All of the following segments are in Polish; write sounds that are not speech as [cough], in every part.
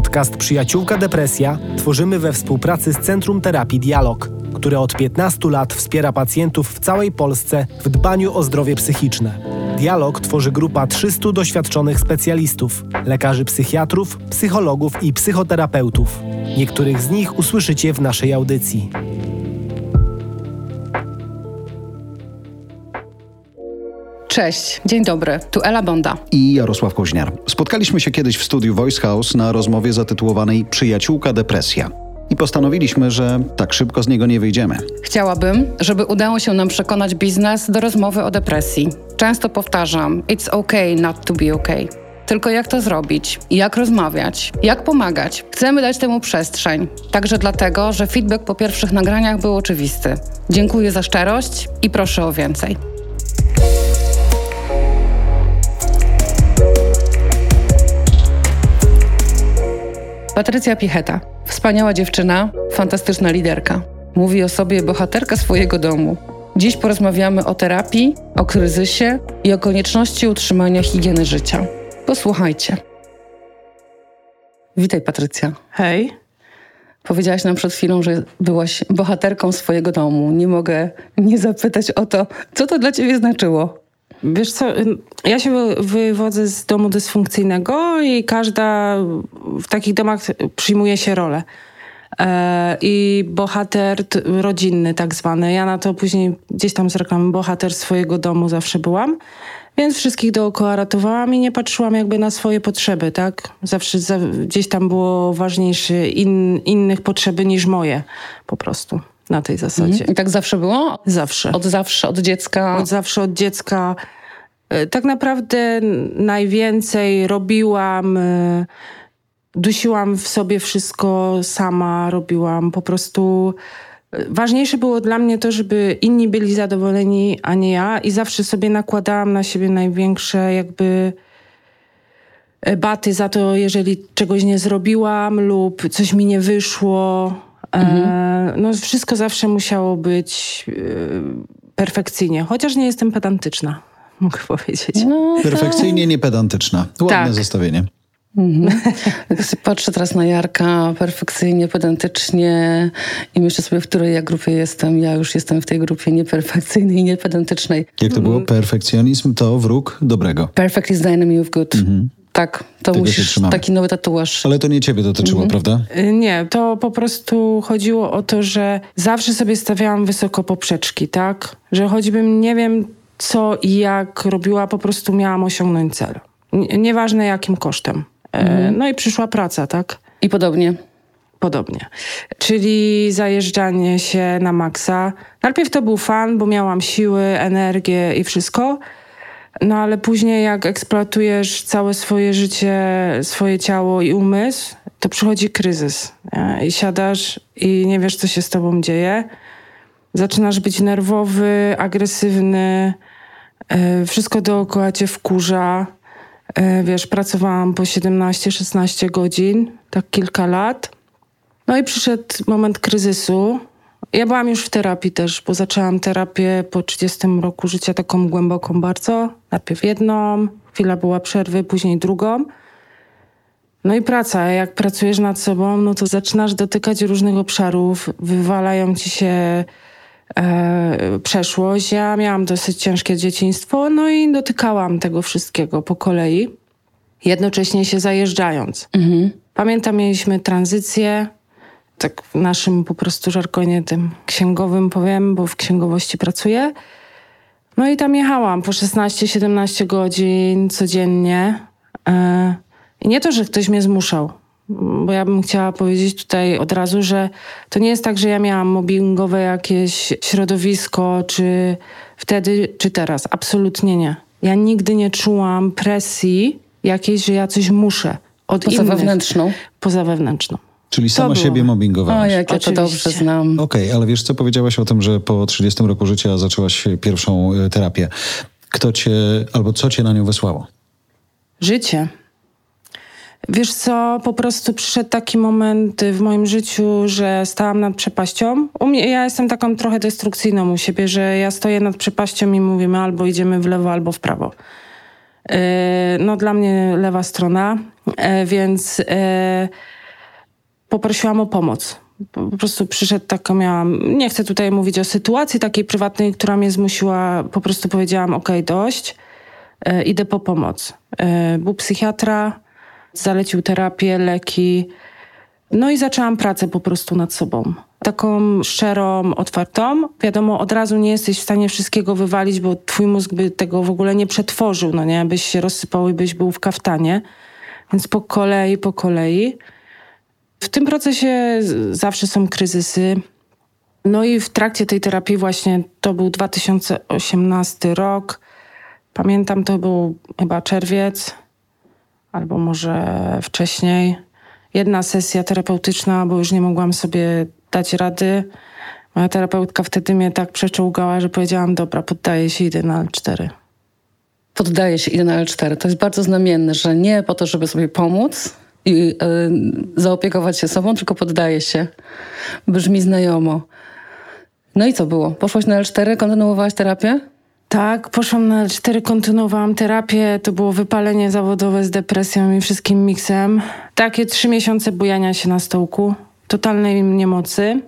Podcast Przyjaciółka Depresja tworzymy we współpracy z Centrum Terapii Dialog, które od 15 lat wspiera pacjentów w całej Polsce w dbaniu o zdrowie psychiczne. Dialog tworzy grupa 300 doświadczonych specjalistów, lekarzy psychiatrów, psychologów i psychoterapeutów. Niektórych z nich usłyszycie w naszej audycji. Cześć, dzień dobry, tu Ela Bonda. i Jarosław Koźniar. Spotkaliśmy się kiedyś w studiu Voice House na rozmowie zatytułowanej Przyjaciółka depresja. I postanowiliśmy, że tak szybko z niego nie wyjdziemy. Chciałabym, żeby udało się nam przekonać biznes do rozmowy o depresji. Często powtarzam, it's okay not to be okay. Tylko jak to zrobić? Jak rozmawiać? Jak pomagać? Chcemy dać temu przestrzeń. Także dlatego, że feedback po pierwszych nagraniach był oczywisty. Dziękuję za szczerość i proszę o więcej. Patrycja Picheta. Wspaniała dziewczyna, fantastyczna liderka. Mówi o sobie bohaterka swojego domu. Dziś porozmawiamy o terapii, o kryzysie i o konieczności utrzymania higieny życia. Posłuchajcie. Witaj, Patrycja. Hej. Powiedziałaś nam przed chwilą, że byłaś bohaterką swojego domu. Nie mogę nie zapytać o to, co to dla ciebie znaczyło. Wiesz co, ja się wy- wywodzę z domu dysfunkcyjnego i każda w takich domach przyjmuje się rolę. E, I bohater rodzinny tak zwany. Ja na to później gdzieś tam z bohater swojego domu zawsze byłam. Więc wszystkich dookoła ratowałam i nie patrzyłam jakby na swoje potrzeby, tak? Zawsze za, gdzieś tam było ważniejsze in, innych potrzeby niż moje po prostu na tej zasadzie. I tak zawsze było? Zawsze. Od zawsze, od dziecka. Od zawsze od dziecka. e, Tak naprawdę najwięcej robiłam, e, dusiłam w sobie wszystko sama, robiłam po prostu. e, Ważniejsze było dla mnie to, żeby inni byli zadowoleni, a nie ja, i zawsze sobie nakładałam na siebie największe, jakby baty za to, jeżeli czegoś nie zrobiłam lub coś mi nie wyszło. E, no, wszystko zawsze musiało być e, perfekcyjnie, chociaż nie jestem pedantyczna, [laughs] mogę powiedzieć. No, Perfekcyjnie niepedantyczna. Ładne Tak. zestawienie. [laughs] sobie patrzę teraz na Jarka perfekcyjnie, pedantycznie i myślę sobie, w której ja grupie jestem. Ja już jestem w tej grupie nieperfekcyjnej i niepedantycznej. Jak to było? Perfekcjonizm to wróg dobrego. Perfect is the enemy of good. Tak, to Tego musisz, taki nowy tatuaż. Ale to nie ciebie dotyczyło, prawda? Y, Nie, to po prostu chodziło o to, że zawsze sobie stawiałam wysoko poprzeczki, tak? Że choćbym nie wiem co i jak robiła, po prostu miałam osiągnąć cel. N- Nieważne jakim kosztem. E, No i przyszła praca, tak? I podobnie. Podobnie. Czyli zajeżdżanie się na maksa. Najpierw to był fan, bo miałam siły, energię i wszystko. No ale później jak eksploatujesz całe swoje życie, swoje ciało i umysł, to przychodzi kryzys. I siadasz i nie wiesz, co się z tobą dzieje. Zaczynasz być nerwowy, agresywny, e, wszystko dookoła cię wkurza. E, Wiesz, pracowałam po 17-16 godzin, tak kilka lat. No i przyszedł moment kryzysu. Ja byłam już w terapii też, bo zaczęłam terapię po 30 roku życia, taką głęboką bardzo. Najpierw jedną, chwila była przerwy, później drugą. No i praca. Jak pracujesz nad sobą, no to zaczynasz dotykać różnych obszarów, wywalają ci się e, przeszłość. Ja miałam dosyć ciężkie dzieciństwo, no i dotykałam tego wszystkiego po kolei, jednocześnie się zajeżdżając. Pamiętam, mieliśmy tranzycję, tak w naszym po prostu żargonie tym księgowym powiem, bo w księgowości pracuję. No i tam jechałam po 16-17 godzin codziennie. E, I nie to, że ktoś mnie zmuszał, bo ja bym chciała powiedzieć tutaj od razu, że to nie jest tak, że ja miałam mobbingowe jakieś środowisko, czy wtedy, czy teraz. Absolutnie nie. Ja nigdy nie czułam presji jakiejś, że ja coś muszę od Poza innych. wewnętrzną. Poza wewnętrzną. Czyli sama było. siebie O, mobbingowałaś. jak ja to dobrze znam. Okej, ale wiesz co, powiedziałaś o tym, że po 30 roku życia zaczęłaś pierwszą e, terapię. Kto cię, albo co cię na nią wysłało? Życie. Wiesz co, po prostu przyszedł taki moment w moim życiu, że stałam nad przepaścią. U mnie, ja jestem taką trochę destrukcyjną u siebie, że ja stoję nad przepaścią i mówimy albo idziemy w lewo, albo w prawo. Yy, No dla mnie lewa strona. e, więc e, poprosiłam o pomoc. Po prostu przyszedł taka, miałam, nie chcę tutaj mówić o sytuacji takiej prywatnej, która mnie zmusiła, po prostu powiedziałam, ok, dość, e, idę po pomoc. E, był psychiatra, zalecił terapię, leki, no i zaczęłam pracę po prostu nad sobą. Taką szczerą, otwartą. Wiadomo, od razu nie jesteś w stanie wszystkiego wywalić, bo twój mózg by tego w ogóle nie przetworzył, no nie? Byś się rozsypał i byś był w kaftanie. Więc po kolei, po kolei. W tym procesie zawsze są kryzysy. No i w trakcie tej terapii właśnie to był 2018 rok. Pamiętam, to był chyba czerwiec, albo może wcześniej. Jedna sesja terapeutyczna, bo już nie mogłam sobie dać rady. Moja terapeutka wtedy mnie tak przeczołgała, że powiedziałam, dobra, poddaję się, idę na L4. Poddaję się, idę na L4. To jest bardzo znamienne, że nie po to, żeby sobie pomóc, i y, zaopiekować się sobą, tylko poddaje się. Brzmi znajomo. No i co było? Poszłaś na L4, kontynuowałaś terapię? Tak, poszłam na L4, kontynuowałam terapię. To było wypalenie zawodowe z depresją i wszystkim miksem. Takie trzy miesiące bujania się na stołku, totalnej niemocy.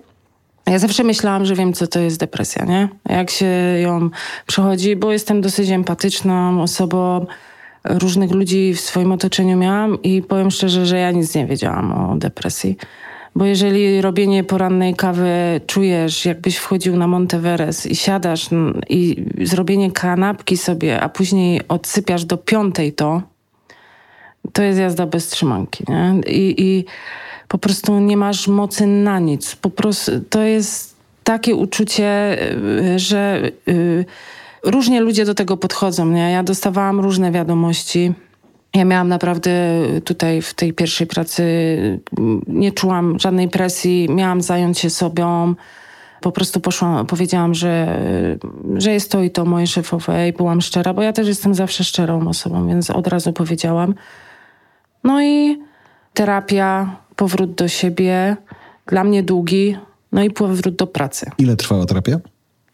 Ja zawsze myślałam, że wiem, co to jest depresja, nie? Jak się ją przechodzi, bo jestem dosyć empatyczną osobą różnych ludzi w swoim otoczeniu miałam i powiem szczerze, że ja nic nie wiedziałam o depresji. Bo jeżeli robienie porannej kawy czujesz, jakbyś wchodził na Monteveres i siadasz i zrobienie kanapki sobie, a później odsypiasz do piątej to, to jest jazda bez trzymanki, nie? I, i po prostu nie masz mocy na nic. Po prostu to jest takie uczucie, y, że... Yy, różnie ludzie do tego podchodzą. Nie? Ja dostawałam różne wiadomości. Ja miałam naprawdę tutaj w tej pierwszej pracy, nie czułam żadnej presji, miałam zająć się sobą. Po prostu poszłam, powiedziałam, że, że jest to i to moje szefowe i byłam szczera, bo ja też jestem zawsze szczerą osobą, więc od razu powiedziałam. No i terapia, powrót do siebie, dla mnie długi, no i powrót do pracy. Ile trwała terapia?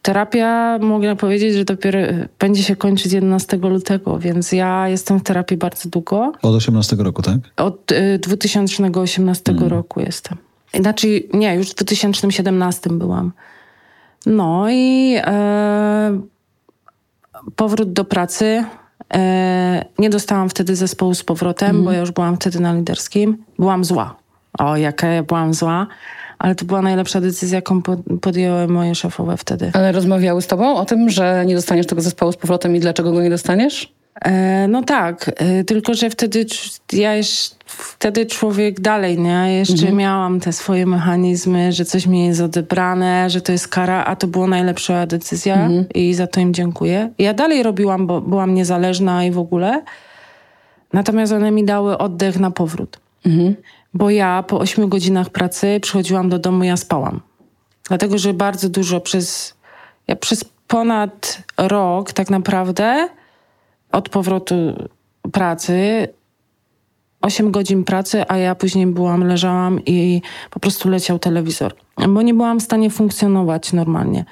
Terapia, mogę powiedzieć, że dopiero będzie się kończyć 11 lutego, więc ja jestem w terapii bardzo długo. Od 18 roku, tak? Od y, 2018 mm. roku jestem. Znaczy, nie, już w 2017 byłam. No i e, powrót do pracy. E, nie dostałam wtedy zespołu z powrotem, mm. bo ja już byłam wtedy na liderskim. Byłam zła. O, jaka ja byłam zła ale to była najlepsza decyzja, jaką podjęły moje szefowe wtedy. Ale rozmawiały z tobą o tym, że nie dostaniesz tego zespołu z powrotem i dlaczego go nie dostaniesz? E, no tak, e, tylko że wtedy ja jeszcze, wtedy człowiek dalej, nie? Jeszcze mhm. miałam te swoje mechanizmy, że coś mi jest odebrane, że to jest kara, a to była najlepsza decyzja mhm. i za to im dziękuję. Ja dalej robiłam, bo byłam niezależna i w ogóle. Natomiast one mi dały oddech na powrót. Mhm bo ja po 8 godzinach pracy przychodziłam do domu, ja spałam. Dlatego, że bardzo dużo przez, ja przez ponad rok tak naprawdę od powrotu pracy 8 godzin pracy, a ja później byłam, leżałam i po prostu leciał telewizor, bo nie byłam w stanie funkcjonować normalnie.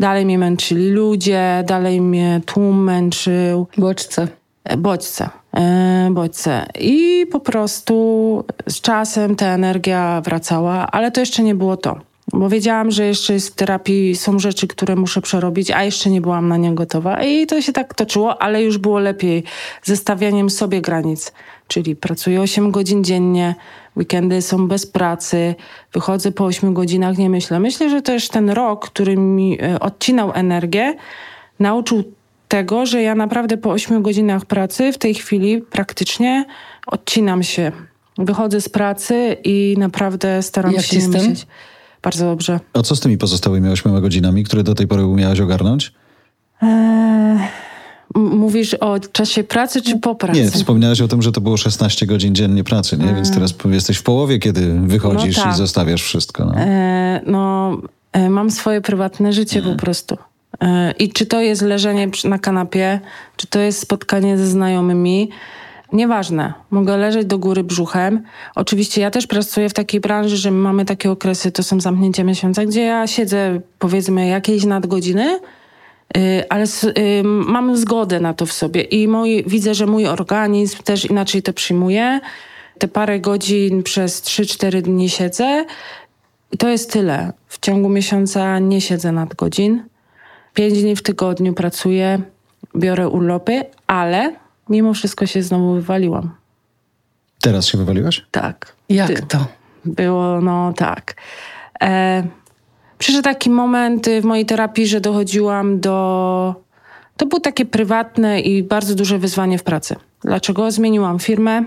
Dalej mnie męczyli ludzie, dalej mnie tłum męczył. Bodźce. Bodźce. E, bodźce. I po prostu z czasem ta energia wracała, ale to jeszcze nie było to. Bo wiedziałam, że jeszcze jest w terapii, są rzeczy, które muszę przerobić, a jeszcze nie byłam na nie gotowa. I to się tak toczyło, ale już było lepiej ze stawianiem sobie granic. Czyli pracuję 8 godzin dziennie, weekendy są bez pracy, wychodzę po 8 godzinach, nie myślę. Myślę, że też ten rok, który mi e, odcinał energię, nauczył tego, że ja naprawdę po 8 godzinach pracy w tej chwili praktycznie odcinam się. Wychodzę z pracy i naprawdę staram Jak się nie myśleć. Bardzo dobrze. A co z tymi pozostałymi 8 godzinami, które do tej pory umiałaś ogarnąć? Eee, mówisz o czasie pracy czy po pracy? Nie, wspomniałaś o tym, że to było 16 godzin dziennie pracy, nie? Eee. Więc teraz jesteś w połowie, kiedy wychodzisz no tak. i zostawiasz wszystko. No, eee, no e, mam swoje prywatne życie po prostu. I czy to jest leżenie na kanapie, czy to jest spotkanie ze znajomymi, Nieważne, mogę leżeć do góry brzuchem. Oczywiście ja też pracuję w takiej branży, że mamy takie okresy, to są zamknięcia miesiąca, gdzie ja siedzę powiedzmy jakieś nadgodziny, y, ale y, mam zgodę na to w sobie i mój, widzę, że mój organizm też inaczej to przyjmuje Te parę godzin przez 3-4 dni siedzę i to jest tyle. W ciągu miesiąca nie siedzę nad godzin. Pięć dni w tygodniu pracuję, biorę urlopy, ale mimo wszystko się znowu wywaliłam. Teraz się wywaliłaś? Tak. Jak Ty- to? Było, no tak. E, przyszedł taki moment w mojej terapii, że dochodziłam do. To było takie prywatne i bardzo duże wyzwanie w pracy. Dlaczego? Zmieniłam firmę,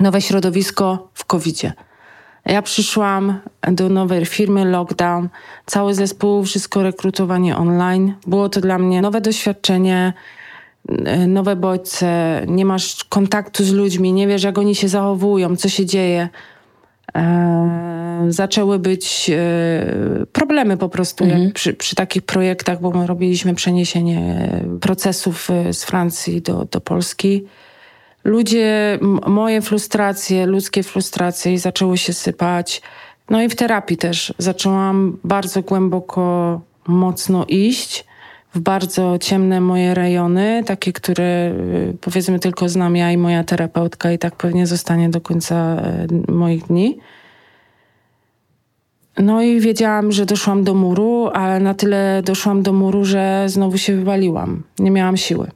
nowe środowisko w COVID-zie. Ja przyszłam do nowej firmy, lockdown, cały zespół, wszystko rekrutowanie online. Było to dla mnie nowe doświadczenie, nowe bodźce, nie masz kontaktu z ludźmi, nie wiesz, jak oni się zachowują, co się dzieje. E, zaczęły być e, problemy po prostu jak przy, przy takich projektach, bo my robiliśmy przeniesienie procesów e, z Francji do, do Polski. Ludzie, moje frustracje, ludzkie frustracje zaczęły się sypać. No i w terapii też zaczęłam bardzo głęboko, mocno iść w bardzo ciemne moje rejony, takie, które y, powiedzmy tylko znam ja i moja terapeutka i tak pewnie zostanie do końca y, moich dni. No i wiedziałam, że doszłam do muru, ale na tyle doszłam do muru, że znowu się wywaliłam. Nie miałam siły.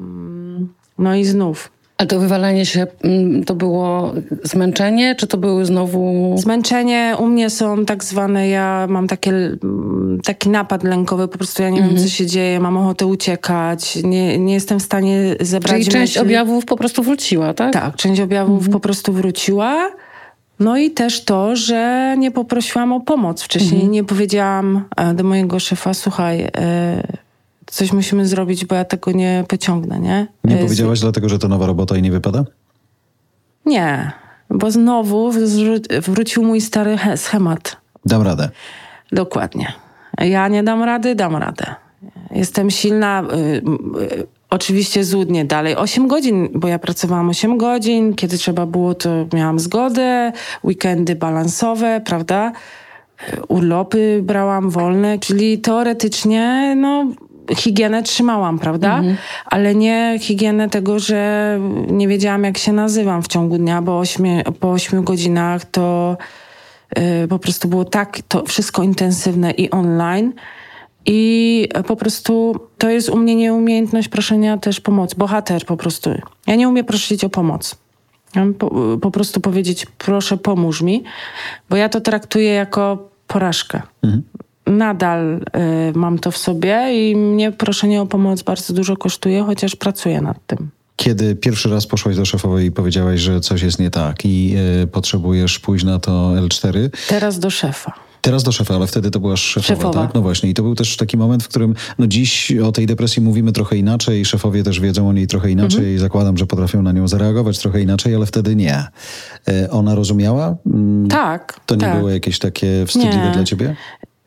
Mm, No i znów. A to wywalanie się mm, to było zmęczenie, czy to były znowu. Zmęczenie u mnie są tak zwane, ja mam takie, mm, taki napad lękowy, po prostu ja nie wiem, co się dzieje, mam ochotę uciekać, nie, nie jestem w stanie zebrać Czyli część myśli. objawów po prostu wróciła, tak? Tak, część objawów po prostu wróciła. No i też to, że nie poprosiłam o pomoc wcześniej. Nie powiedziałam e, do mojego szefa, słuchaj, e, coś musimy zrobić, bo ja tego nie pociągnę, nie? Nie z- powiedziałaś dlatego, że to nowa robota i nie wypada? Nie, bo znowu wrócił mój stary he- schemat. Dam radę. Dokładnie. Ja nie dam rady, dam radę. Jestem silna, y, y, oczywiście złudnie dalej. 8 godzin, bo ja pracowałam 8 godzin. Kiedy trzeba było, to miałam zgodę. Weekendy balansowe, prawda? Y, Urlopy brałam wolne, czyli teoretycznie, no, higienę trzymałam, prawda? Ale nie higienę tego, że nie wiedziałam, jak się nazywam w ciągu dnia, bo ośmie, po 8 godzinach to y, po prostu było tak to wszystko intensywne i online. I po prostu to jest u mnie nieumiejętność proszenia też pomocy. Bohater po prostu. Ja nie umiem prosić o pomoc. Po, po prostu powiedzieć, proszę pomóż mi, bo ja to traktuję jako porażkę. Nadal y, mam to w sobie i mnie proszenie o pomoc bardzo dużo kosztuje, chociaż pracuję nad tym. Kiedy pierwszy raz poszłaś do szefowej i powiedziałaś, że coś jest nie tak i y, potrzebujesz pójść na to L4, Teraz do szefa. Teraz do szefa, ale wtedy to byłaś szefowa, Szefowa. tak? No właśnie. I to był też taki moment, w którym no dziś o tej depresji mówimy trochę inaczej, szefowie też wiedzą o niej trochę inaczej Mhm. i zakładam, że potrafią na nią zareagować trochę inaczej, ale wtedy nie. E, ona rozumiała? Mm, Tak. To nie tak. było jakieś takie wstydliwe Nie. dla ciebie?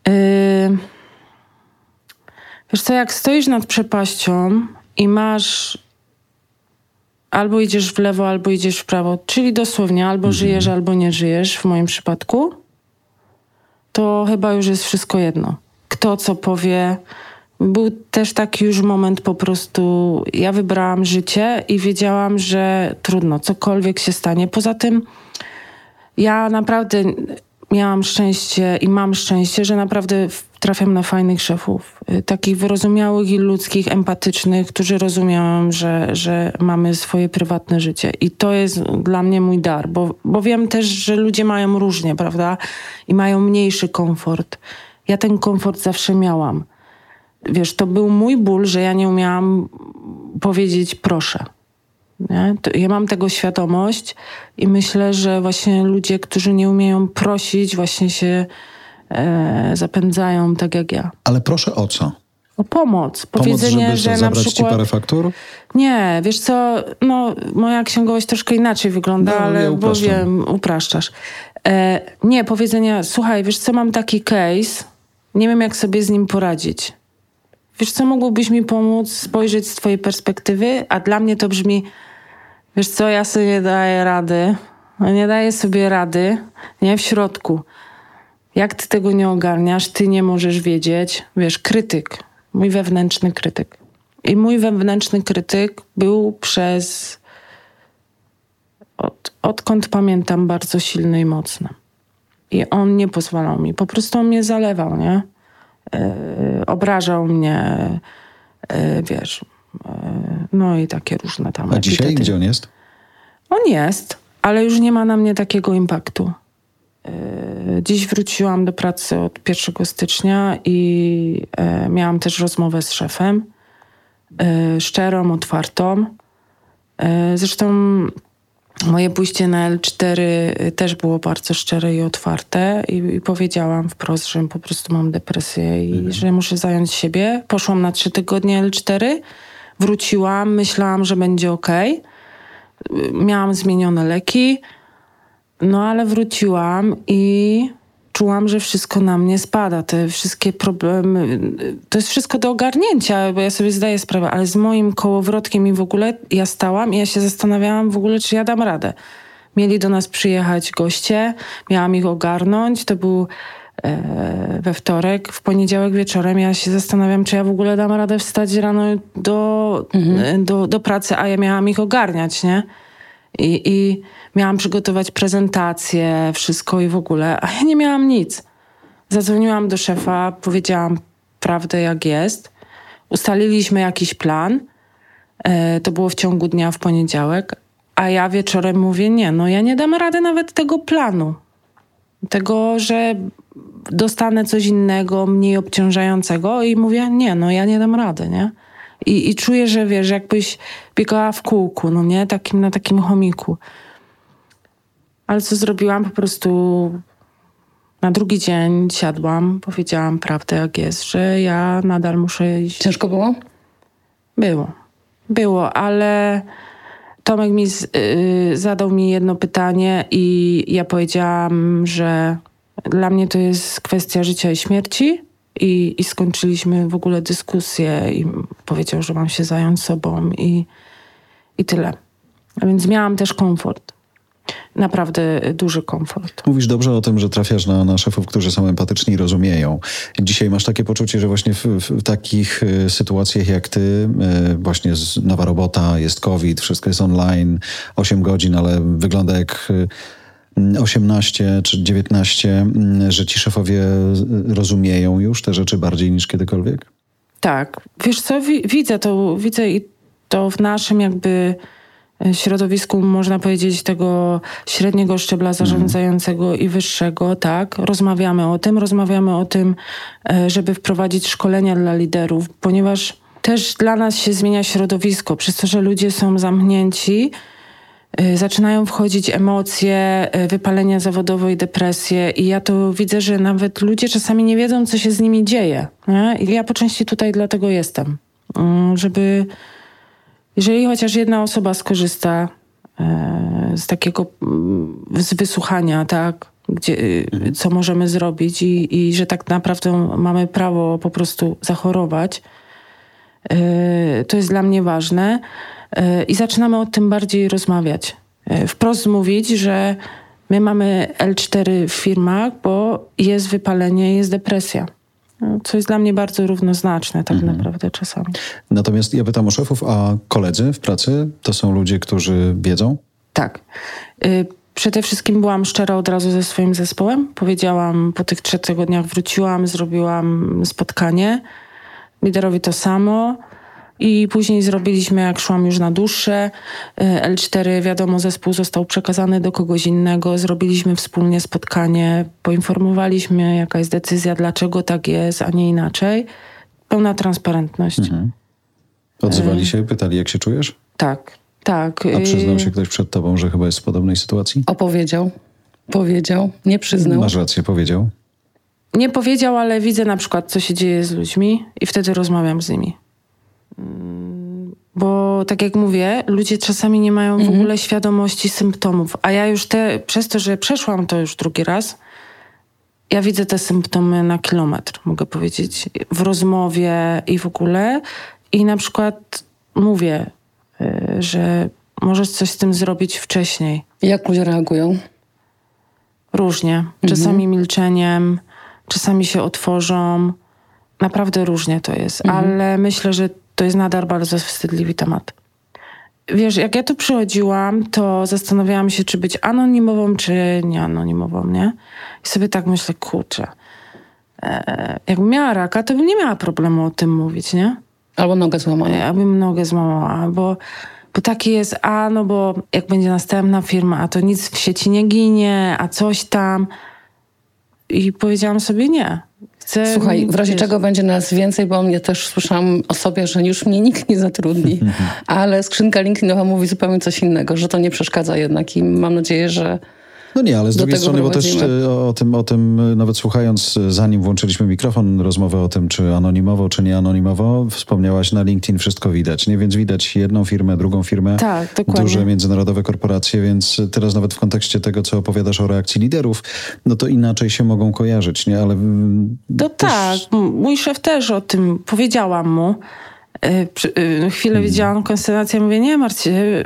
Yy, Wiesz co, jak stoisz nad przepaścią i masz albo idziesz w lewo, albo idziesz w prawo, czyli dosłownie albo żyjesz, albo nie żyjesz, w moim przypadku, to chyba już jest wszystko jedno. Kto co powie. Był też taki już moment po prostu, ja wybrałam życie i wiedziałam, że trudno, cokolwiek się stanie. Poza tym ja naprawdę miałam szczęście i mam szczęście, że naprawdę trafiam na fajnych szefów. y, Takich wyrozumiałych i ludzkich, empatycznych, którzy rozumieją, że, że mamy swoje prywatne życie. I to jest dla mnie mój dar, bo, bo wiem też, że ludzie mają różnie, prawda? I mają mniejszy komfort. Ja ten komfort zawsze miałam. Wiesz, to był mój ból, że ja nie umiałam powiedzieć proszę. Nie? Ja mam tego świadomość i myślę, że właśnie ludzie, którzy nie umieją prosić, właśnie się e, zapędzają tak jak ja. Ale proszę o co? O pomoc. Pomoc, Powiedzenie, żeby że na zabrać ci przykład... parę faktur? Nie, wiesz co, no moja księgowość troszkę inaczej wygląda, No, ja ale bo upraszczam. wiem, upraszczasz. E, nie, powiedzenia, słuchaj, wiesz co, mam taki case, nie wiem jak sobie z nim poradzić. Wiesz co, mógłbyś mi pomóc spojrzeć z twojej perspektywy, a dla mnie to brzmi, wiesz co, ja sobie nie daję rady, nie daję sobie rady, nie, w środku. Jak ty tego nie ogarniasz, ty nie możesz wiedzieć. Wiesz, krytyk, mój wewnętrzny krytyk. I mój wewnętrzny krytyk był przez od odkąd pamiętam, bardzo silny i mocny. I on nie pozwalał mi, po prostu on mnie zalewał, nie? Yy, obrażał mnie, yy, wiesz, no i takie różne tam A dzisiaj epitety. gdzie on jest? On jest, ale już nie ma na mnie takiego impaktu. Yy, Dziś wróciłam do pracy od 1 stycznia i e, miałam też rozmowę z szefem. e, Szczerą, otwartą. E, Zresztą moje pójście na L4 też było bardzo szczere i otwarte i, i powiedziałam wprost, że po prostu mam depresję i że muszę zająć siebie. Poszłam na trzy tygodnie L4, wróciłam, myślałam, że będzie ok. Miałam zmienione leki, no ale wróciłam i czułam, że wszystko na mnie spada. Te wszystkie problemy, to jest wszystko do ogarnięcia, bo ja sobie zdaję sprawę, ale z moim kołowrotkiem i w ogóle ja stałam i ja się zastanawiałam w ogóle, czy ja dam radę. Mieli do nas przyjechać goście, miałam ich ogarnąć, to był we wtorek, w poniedziałek wieczorem ja się zastanawiam, czy ja w ogóle dam radę wstać rano do, e, do, do pracy, a ja miałam ich ogarniać, nie? I, I miałam przygotować prezentację, wszystko i w ogóle, a ja nie miałam nic. Zadzwoniłam do szefa, powiedziałam prawdę jak jest. Ustaliliśmy jakiś plan. E, to było w ciągu dnia w poniedziałek. A ja wieczorem mówię, nie, no ja nie dam rady nawet tego planu. Tego, że dostanę coś innego, mniej obciążającego i mówię, nie, no ja nie dam rady, nie? I, i czuję, że wiesz, jakbyś biegała w kółku, no nie? Takim, na takim chomiku. Ale co zrobiłam? Po prostu na drugi dzień siadłam, powiedziałam prawdę jak jest, że ja nadal muszę iść. Ciężko było? Było. Było, ale Tomek mi z, y, zadał mi jedno pytanie i ja powiedziałam, że dla mnie to jest kwestia życia i śmierci. I, I skończyliśmy w ogóle dyskusję i powiedział, że mam się zająć sobą i, i tyle. A więc miałam też komfort. Naprawdę duży komfort. Mówisz dobrze o tym, że trafiasz na, na szefów, którzy są empatyczni i rozumieją. Dzisiaj masz takie poczucie, że właśnie w, w takich y, sytuacjach jak ty, y, właśnie z, nowa robota, jest COVID, wszystko jest online, 8 godzin, ale wygląda jak y, 18 czy 19, y, że ci szefowie rozumieją już te rzeczy bardziej niż kiedykolwiek? Tak. Wiesz co, wi- widzę to, widzę i to w naszym jakby e, środowisku, można powiedzieć, tego średniego szczebla zarządzającego i wyższego, tak. Rozmawiamy o tym, rozmawiamy o tym, e, żeby wprowadzić szkolenia dla liderów, ponieważ też dla nas się zmienia środowisko, przez to, że ludzie są zamknięci, y, zaczynają wchodzić emocje, wypalenia zawodowe i depresje. I ja to widzę, że nawet ludzie czasami nie wiedzą, co się z nimi dzieje. Nie? I ja po części tutaj dlatego jestem. Mm, Żeby, jeżeli chociaż jedna osoba skorzysta e, z takiego, mm, z wysłuchania, tak, gdzie, y, co możemy zrobić i, i że tak naprawdę mamy prawo po prostu zachorować, e, to jest dla mnie ważne. E, I zaczynamy o tym bardziej rozmawiać. Wprost mówić, że my mamy L4 w firmach, bo jest wypalenie, jest depresja. Co jest dla mnie bardzo równoznaczne tak naprawdę czasami. Natomiast ja pytam o szefów, a koledzy w pracy to są ludzie, którzy wiedzą? Tak. Y, Przede wszystkim byłam szczera od razu ze swoim zespołem. Powiedziałam, po tych trzech tygodniach wróciłam, zrobiłam spotkanie. Liderowi to samo. I później zrobiliśmy, jak szłam już na dłuższe, y, L4, wiadomo, zespół został przekazany do kogoś innego. Zrobiliśmy wspólnie spotkanie, poinformowaliśmy, jaka jest decyzja, dlaczego tak jest, a nie inaczej. Pełna transparentność. Odzywali się, pytali, jak się czujesz? Tak, tak. A przyznał się ktoś przed tobą, że chyba jest w podobnej sytuacji? Opowiedział, powiedział, nie przyznał. Masz rację, powiedział. Nie powiedział, ale widzę na przykład, co się dzieje z ludźmi i wtedy rozmawiam z nimi. Mm, Bo tak jak mówię, ludzie czasami nie mają w ogóle świadomości symptomów, a ja już te, przez to, że przeszłam to już drugi raz, ja widzę te symptomy na kilometr, mogę powiedzieć, w rozmowie i w ogóle. I na przykład mówię, y, że możesz coś z tym zrobić wcześniej. Jak ludzie reagują? Różnie. Czasami milczeniem, czasami się otworzą. Naprawdę różnie to jest, ale myślę, że to jest nadal bardzo wstydliwy temat. wiesz, jak ja tu przychodziłam, to zastanawiałam się, czy być anonimową, czy nieanonimową, nie? I sobie tak myślę, kurczę, e, jakbym miała raka, to bym nie miała problemu o tym mówić, nie? Albo nogę złamaną. Ja bym nogę złamała, bo, bo taki jest, a no bo jak będzie następna firma, a to nic w sieci nie ginie, a coś tam. I powiedziałam sobie nie. Chcę, Słuchaj, w razie czego będzie nas więcej, bo mnie też słyszałam o sobie, że już mnie nikt nie zatrudni, ale skrzynka LinkedInowa mówi zupełnie coś innego, że to nie przeszkadza jednak i mam nadzieję, że No nie, ale z drugiej strony, bo też e, o tym, o tym, e, nawet słuchając, e, zanim włączyliśmy mikrofon, rozmowę o tym, czy anonimowo, czy nie anonimowo, wspomniałaś, na LinkedIn wszystko widać, nie? Więc widać jedną firmę, drugą firmę, Tak, dokładnie. duże międzynarodowe korporacje, więc teraz nawet w kontekście tego, co opowiadasz o reakcji liderów, no to inaczej się mogą kojarzyć, nie? Ale mm, To też- tak, mój szef też o tym powiedziałam mu. Y, Chwilę Mhm. widziałam konstelacja, mówię, nie martw się,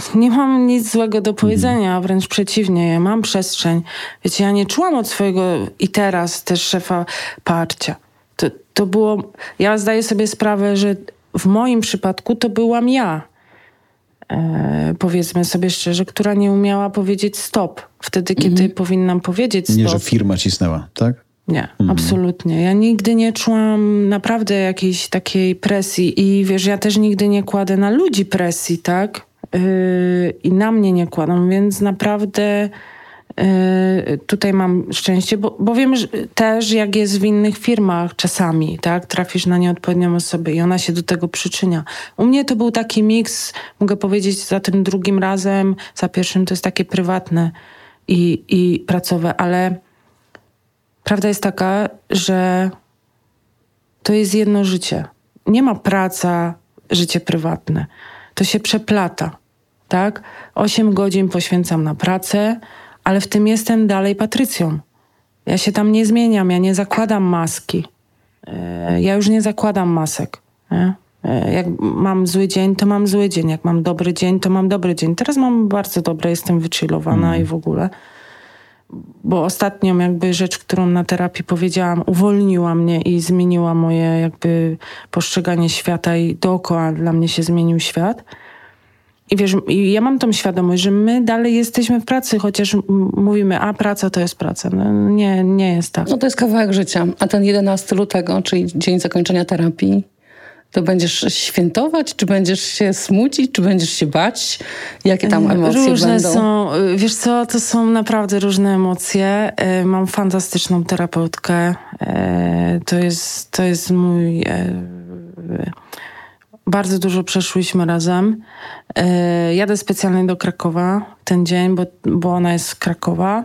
[laughs] nie mam nic złego do powiedzenia, Mhm. wręcz przeciwnie, ja mam przestrzeń. Wiecie, ja nie czułam od swojego i teraz też szefa parcia. To, to było, ja zdaję sobie sprawę, że w moim przypadku to byłam ja. E, powiedzmy sobie szczerze, która nie umiała powiedzieć stop. Wtedy, kiedy powinnam powiedzieć stop. nie, że firma cisnęła, tak? Nie, absolutnie. Ja nigdy nie czułam naprawdę jakiejś takiej presji i wiesz, ja też nigdy nie kładę na ludzi presji, tak? Yy, I na mnie nie kładą, więc naprawdę yy, tutaj mam szczęście, bo, bo wiem że też, jak jest w innych firmach czasami, tak? Trafisz na nieodpowiednią osobę i ona się do tego przyczynia. U mnie to był taki miks, mogę powiedzieć, za tym drugim razem, za pierwszym to jest takie prywatne i, i pracowe, ale Prawda jest taka, że to jest jedno życie. Nie ma praca, życie prywatne. To się przeplata, tak? Osiem godzin poświęcam na pracę, ale w tym jestem dalej Patrycją. Ja się tam nie zmieniam, ja nie zakładam maski. E, Ja już nie zakładam masek. Nie? E, Jak mam zły dzień, to mam zły dzień. Jak mam dobry dzień, to mam dobry dzień. Teraz mam bardzo dobre, jestem wychillowana i w ogóle bo ostatnią jakby rzecz, którą na terapii powiedziałam, uwolniła mnie i zmieniła moje jakby postrzeganie świata i dookoła dla mnie się zmienił świat. I wiesz, i ja mam tą świadomość, że my dalej jesteśmy w pracy, chociaż mówimy, a praca to jest praca. No, nie, nie jest tak. no to jest kawałek życia. A ten 11 lutego, czyli dzień zakończenia terapii, to będziesz świętować, czy będziesz się smucić, czy będziesz się bać? Jakie tam emocje Różne będą? są, y, wiesz co, to są naprawdę różne emocje. Y, Mam fantastyczną terapeutkę. Y, To jest, to jest mój... Bardzo dużo przeszłyśmy razem. Jadę specjalnie do Krakowa ten dzień, bo, bo ona jest z Krakowa.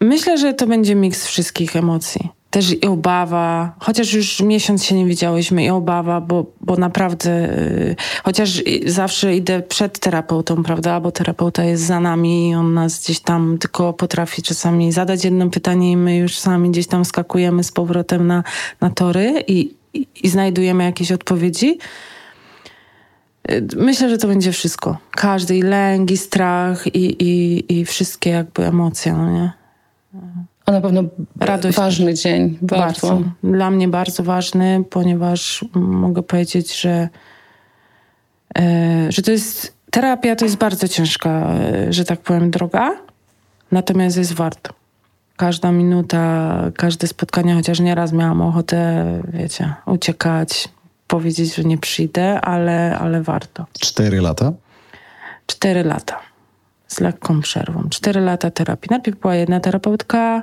Myślę, że to będzie miks wszystkich emocji. Też i obawa, chociaż już miesiąc się nie widziałyśmy, i obawa, bo, bo naprawdę, y, chociaż zawsze idę przed terapeutą, prawda, bo terapeuta jest za nami i on nas gdzieś tam tylko potrafi czasami zadać jedno pytanie i my już sami gdzieś tam skakujemy z powrotem na, na tory i, i, i znajdujemy jakieś odpowiedzi. Y, Myślę, że to będzie wszystko. Każdy i lęk, i strach, i, i, i wszystkie jakby emocje, no nie? A na pewno Radość ważny dzień. Bardzo. Bardzo. Dla mnie bardzo ważny, ponieważ mogę powiedzieć, że, e, że to jest terapia to jest bardzo ciężka, e, że tak powiem, droga, natomiast jest warto. Każda minuta, każde spotkanie, chociaż nieraz miałam ochotę, wiecie, uciekać, powiedzieć, że nie przyjdę, ale, ale warto. Cztery lata? Cztery lata z lekką przerwą. Cztery lata terapii. Najpierw była jedna terapeutka,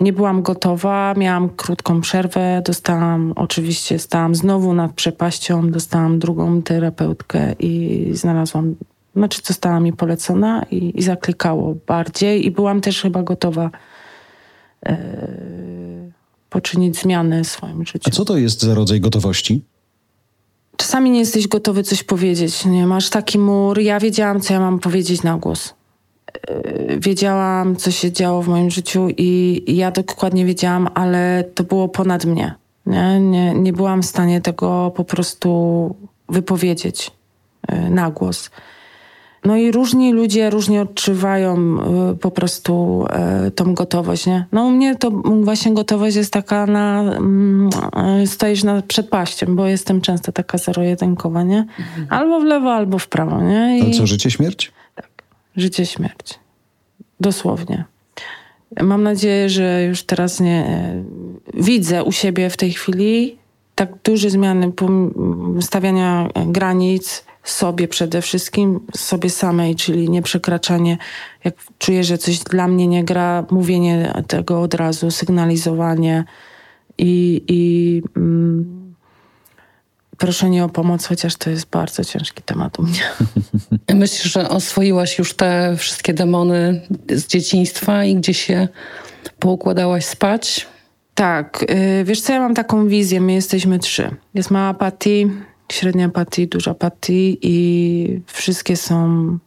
nie byłam gotowa, miałam krótką przerwę, dostałam, oczywiście stałam znowu nad przepaścią, dostałam drugą terapeutkę i znalazłam, znaczy została mi polecona i, i zaklikało bardziej i byłam też chyba gotowa e, poczynić zmiany w swoim życiu. A co to jest za rodzaj gotowości? Czasami nie jesteś gotowy coś powiedzieć. Nie masz taki mur. Ja wiedziałam, co ja mam powiedzieć na głos. Yy, Wiedziałam, co się działo w moim życiu i ja dokładnie wiedziałam, ale to było ponad mnie. Nie, nie, nie byłam w stanie tego po prostu wypowiedzieć yy, na głos. no i różni ludzie różnie odczuwają y, po prostu y, tą gotowość, nie? No u mnie to właśnie gotowość jest taka na, y, stoisz na przedpaściem, bo jestem często taka zero-jedynkowa, nie? Mhm. Albo w lewo, albo w prawo, nie? I... Ale co, życie, śmierć? Życie, śmierć. Dosłownie. Mam nadzieję, że już teraz nie widzę u siebie w tej chwili tak duże zmiany stawiania granic, sobie przede wszystkim, sobie samej, czyli nie przekraczanie, jak czuję, że coś dla mnie nie gra, mówienie tego od razu, sygnalizowanie i, i mm, proszenie o pomoc, chociaż to jest bardzo ciężki temat u mnie. [laughs] Myślisz, że oswoiłaś już te wszystkie demony z dzieciństwa i gdzie się poukładałaś spać? Tak, y, wiesz co, ja mam taką wizję, my jesteśmy trzy. Jest mała Patty, średnia Patty, duża Patty i wszystkie są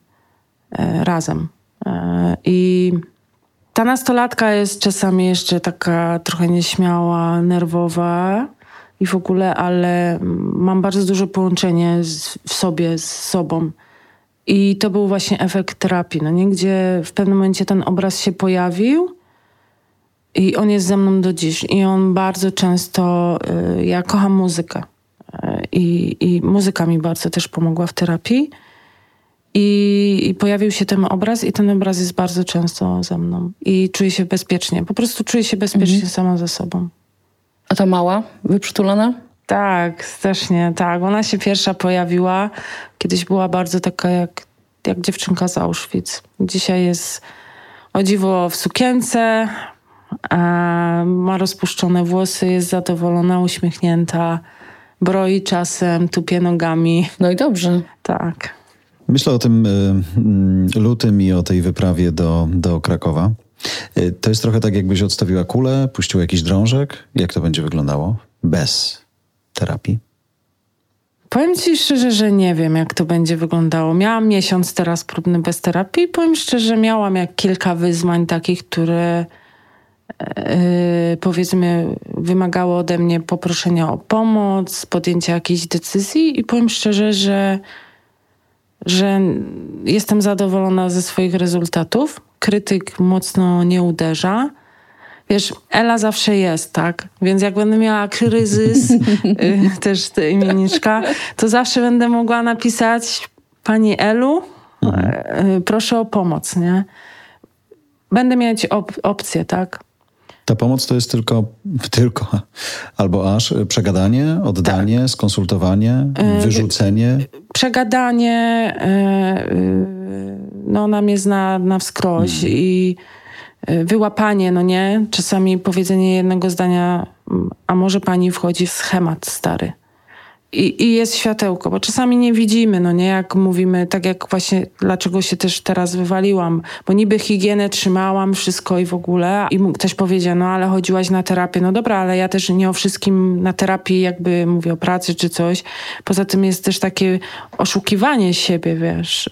e, razem. E, I ta nastolatka jest czasami jeszcze taka trochę nieśmiała, nerwowa i w ogóle, ale mam bardzo duże połączenie z, w sobie, z sobą. I to był właśnie efekt terapii, no nie? gdzie w pewnym momencie ten obraz się pojawił i on jest ze mną do dziś. I on bardzo często, y, ja kocham muzykę i, i muzyka mi bardzo też pomogła w terapii. I, I, pojawił się ten obraz, i ten obraz jest bardzo często ze mną. I czuję się bezpiecznie. Po prostu czuję się bezpiecznie mhm. sama ze sobą. A ta mała, wyprzytulona? Tak, strasznie, tak. Ona się pierwsza pojawiła. Kiedyś była bardzo taka jak, jak dziewczynka z Auschwitz. Dzisiaj jest o dziwo w sukience, ma rozpuszczone włosy, jest zadowolona, uśmiechnięta broi czasem, tupie nogami. No i dobrze. Tak. Myślę o tym y, lutym i o tej wyprawie do, do Krakowa. Y, to jest trochę tak, jakbyś odstawiła kulę, puścił jakiś drążek. Jak to będzie wyglądało bez terapii? Powiem ci szczerze, że nie wiem, jak to będzie wyglądało. Miałam miesiąc teraz próbny bez terapii. Powiem szczerze, miałam jak kilka wyzwań takich, które Yy, powiedzmy, wymagało ode mnie poproszenia o pomoc, podjęcia jakiejś decyzji i powiem szczerze, że, że jestem zadowolona ze swoich rezultatów. Krytyk mocno nie uderza. Wiesz, Ela zawsze jest, tak? Więc jak będę miała kryzys, yy, [laughs] też ta imienniczka, to zawsze będę mogła napisać Pani Elu, mhm. yy, proszę o pomoc, nie? Będę mieć op opcję, tak? Ta pomoc to jest tylko, tylko albo aż przegadanie, oddanie, tak. skonsultowanie, e, wyrzucenie. Przegadanie, e, e, no ona mnie zna na wskroś hmm. i wyłapanie, no nie? Czasami powiedzenie jednego zdania, a może pani wchodzi w schemat stary. I, I, jest światełko, bo czasami nie widzimy, no nie, jak mówimy, tak jak właśnie, dlaczego się też teraz wywaliłam, bo niby higienę trzymałam, wszystko i w ogóle. I ktoś powiedział, no ale chodziłaś na terapię, no dobra, ale ja też nie o wszystkim na terapii jakby mówię o pracy czy coś, poza tym jest też takie oszukiwanie siebie, wiesz,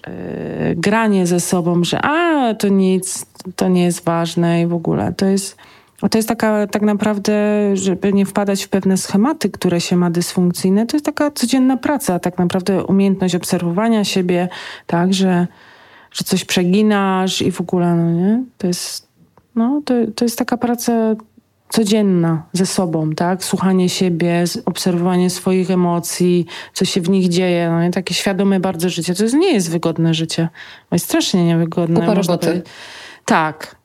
yy, granie ze sobą, że a, to nic, to nie jest ważne i w ogóle, to jest to jest taka tak naprawdę, żeby nie wpadać w pewne schematy, które się ma dysfunkcyjne, to jest taka codzienna praca, tak naprawdę umiejętność obserwowania siebie, tak, że, że coś przeginasz i w ogóle, no nie? To jest, no, to, to jest taka praca codzienna ze sobą, tak? Słuchanie siebie, obserwowanie swoich emocji, co się w nich dzieje, no nie? Takie świadome bardzo życie. To jest, nie jest wygodne życie. To jest strasznie niewygodne. Kupa roboty. Tak,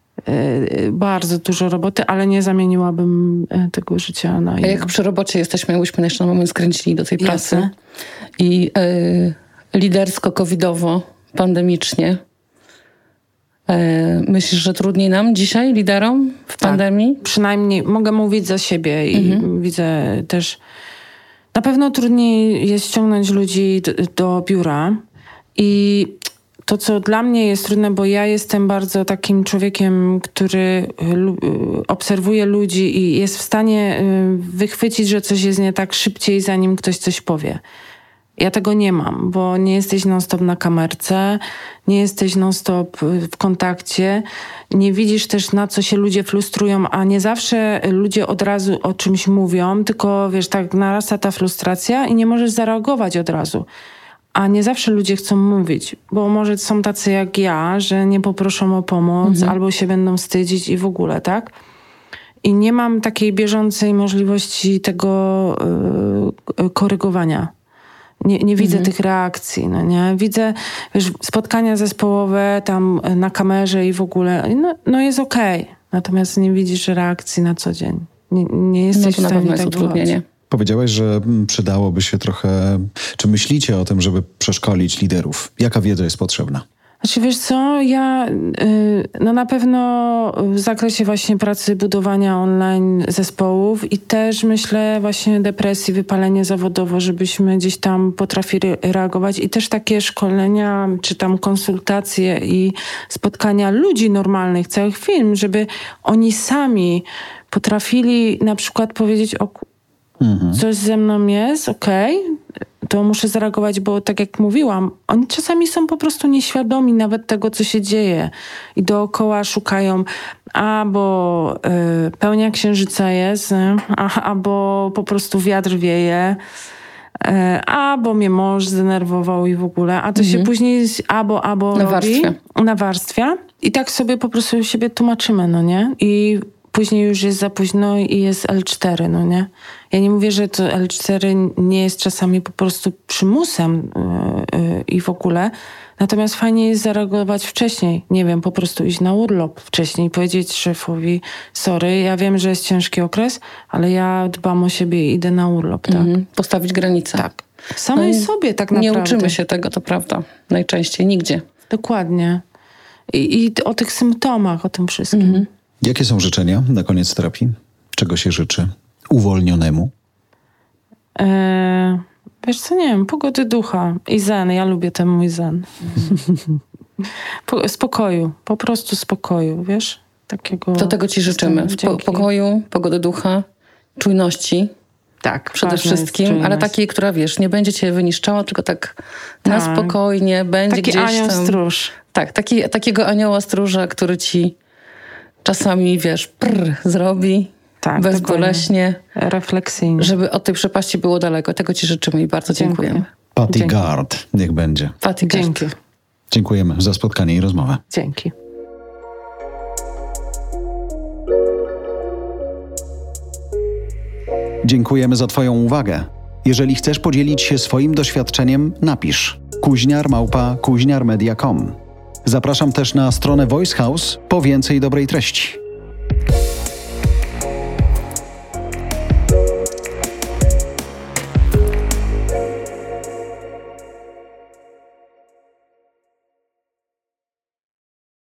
bardzo dużo roboty, ale nie zamieniłabym e, tego życia na. A jak przy robocie jesteśmy, jakbyśmy jeszcze na moment skręcili do tej pracy Jasne. i y, lidersko, covidowo, pandemicznie, Myślisz, że trudniej nam dzisiaj, liderom, w tak, pandemii? Przynajmniej mogę mówić za siebie i mhm. widzę też. Na pewno trudniej jest ściągnąć ludzi do, do biura. I to, co dla mnie jest trudne, bo ja jestem bardzo takim człowiekiem, który y, y, obserwuje ludzi i jest w stanie y, wychwycić, że coś jest nie tak szybciej, zanim ktoś coś powie. Ja tego nie mam, bo nie jesteś non-stop na kamerce, nie jesteś non-stop w kontakcie, nie widzisz też na co się ludzie frustrują, a nie zawsze ludzie od razu o czymś mówią, tylko wiesz, tak narasta ta frustracja i nie możesz zareagować od razu a nie zawsze ludzie chcą mówić, bo może są tacy jak ja, że nie poproszą o pomoc Mhm. albo się będą wstydzić i w ogóle, tak? I nie mam takiej bieżącej możliwości tego y, y, korygowania. Nie, nie widzę Mhm. tych reakcji, no nie? Widzę wiesz, spotkania zespołowe tam na kamerze i w ogóle, no, no jest okej. Natomiast nie widzisz reakcji na co dzień. Nie, nie No jesteś to na w stanie pewno jest tak utrudnienie. wychodzić. Powiedziałeś, że przydałoby się trochę. Czy myślicie o tym, żeby przeszkolić liderów? Jaka wiedza jest potrzebna? Znaczy wiesz co, ja y, no na pewno w zakresie właśnie pracy budowania online zespołów i też myślę właśnie depresji, wypalenie zawodowo, żebyśmy gdzieś tam potrafili reagować i też takie szkolenia, czy tam konsultacje i spotkania ludzi normalnych, całych firm, żeby oni sami potrafili na przykład powiedzieć o ku- coś ze mną jest, okej, to muszę zareagować, bo tak jak mówiłam, oni czasami są po prostu nieświadomi nawet tego, co się dzieje i dookoła szukają albo y, pełnia księżyca jest, nie? a, albo po prostu wiatr wieje, y, albo mnie mąż zdenerwował i w ogóle, a to się później albo, albo Nawarstwia. robi, nawarstwia i tak sobie po prostu siebie tłumaczymy, no nie? I później już jest za późno i jest L4, no nie? Ja nie mówię, że to L4 nie jest czasami po prostu przymusem yy, yy, i w ogóle, natomiast fajnie jest zareagować wcześniej. Nie wiem, po prostu iść na urlop wcześniej, powiedzieć szefowi, sorry, ja wiem, że jest ciężki okres, ale ja dbam o siebie i idę na urlop, tak? Mhm. Postawić granice. Tak. Samej No sobie tak Nie naprawdę. uczymy się tego, to prawda. Najczęściej nigdzie. Dokładnie. I, I o tych symptomach, o tym wszystkim. Mhm. Jakie są życzenia na koniec terapii? Czego się życzy uwolnionemu? E, wiesz co, nie wiem, pogody ducha i zen. Ja lubię ten mój zen. [laughs] po, spokoju, po prostu spokoju, wiesz? Takiego To tego ci życzymy. Po, pokoju, pogody ducha, czujności Tak, przede wszystkim, ale takiej, która wiesz, nie będzie cię wyniszczała, tylko tak, na Tak. spokojnie będzie Taki gdzieś anioł tam. stróż. Tak, taki, takiego anioła stróża, który ci czasami, wiesz, prr, zrobi Tak, bezboleśnie, Refleksyjnie. żeby od tej przepaści było daleko. Tego ci życzymy i bardzo Dziękuję. dziękujemy. Patty Dzięki. Gard, niech będzie. Faty Dzięki. Dziękujemy za spotkanie i rozmowę. Dzięki. Dziękujemy za Twoją uwagę. Jeżeli chcesz podzielić się swoim doświadczeniem, napisz kuźniarmałpa kuźniarmedia.com. Zapraszam też na stronę Voice House po więcej dobrej treści.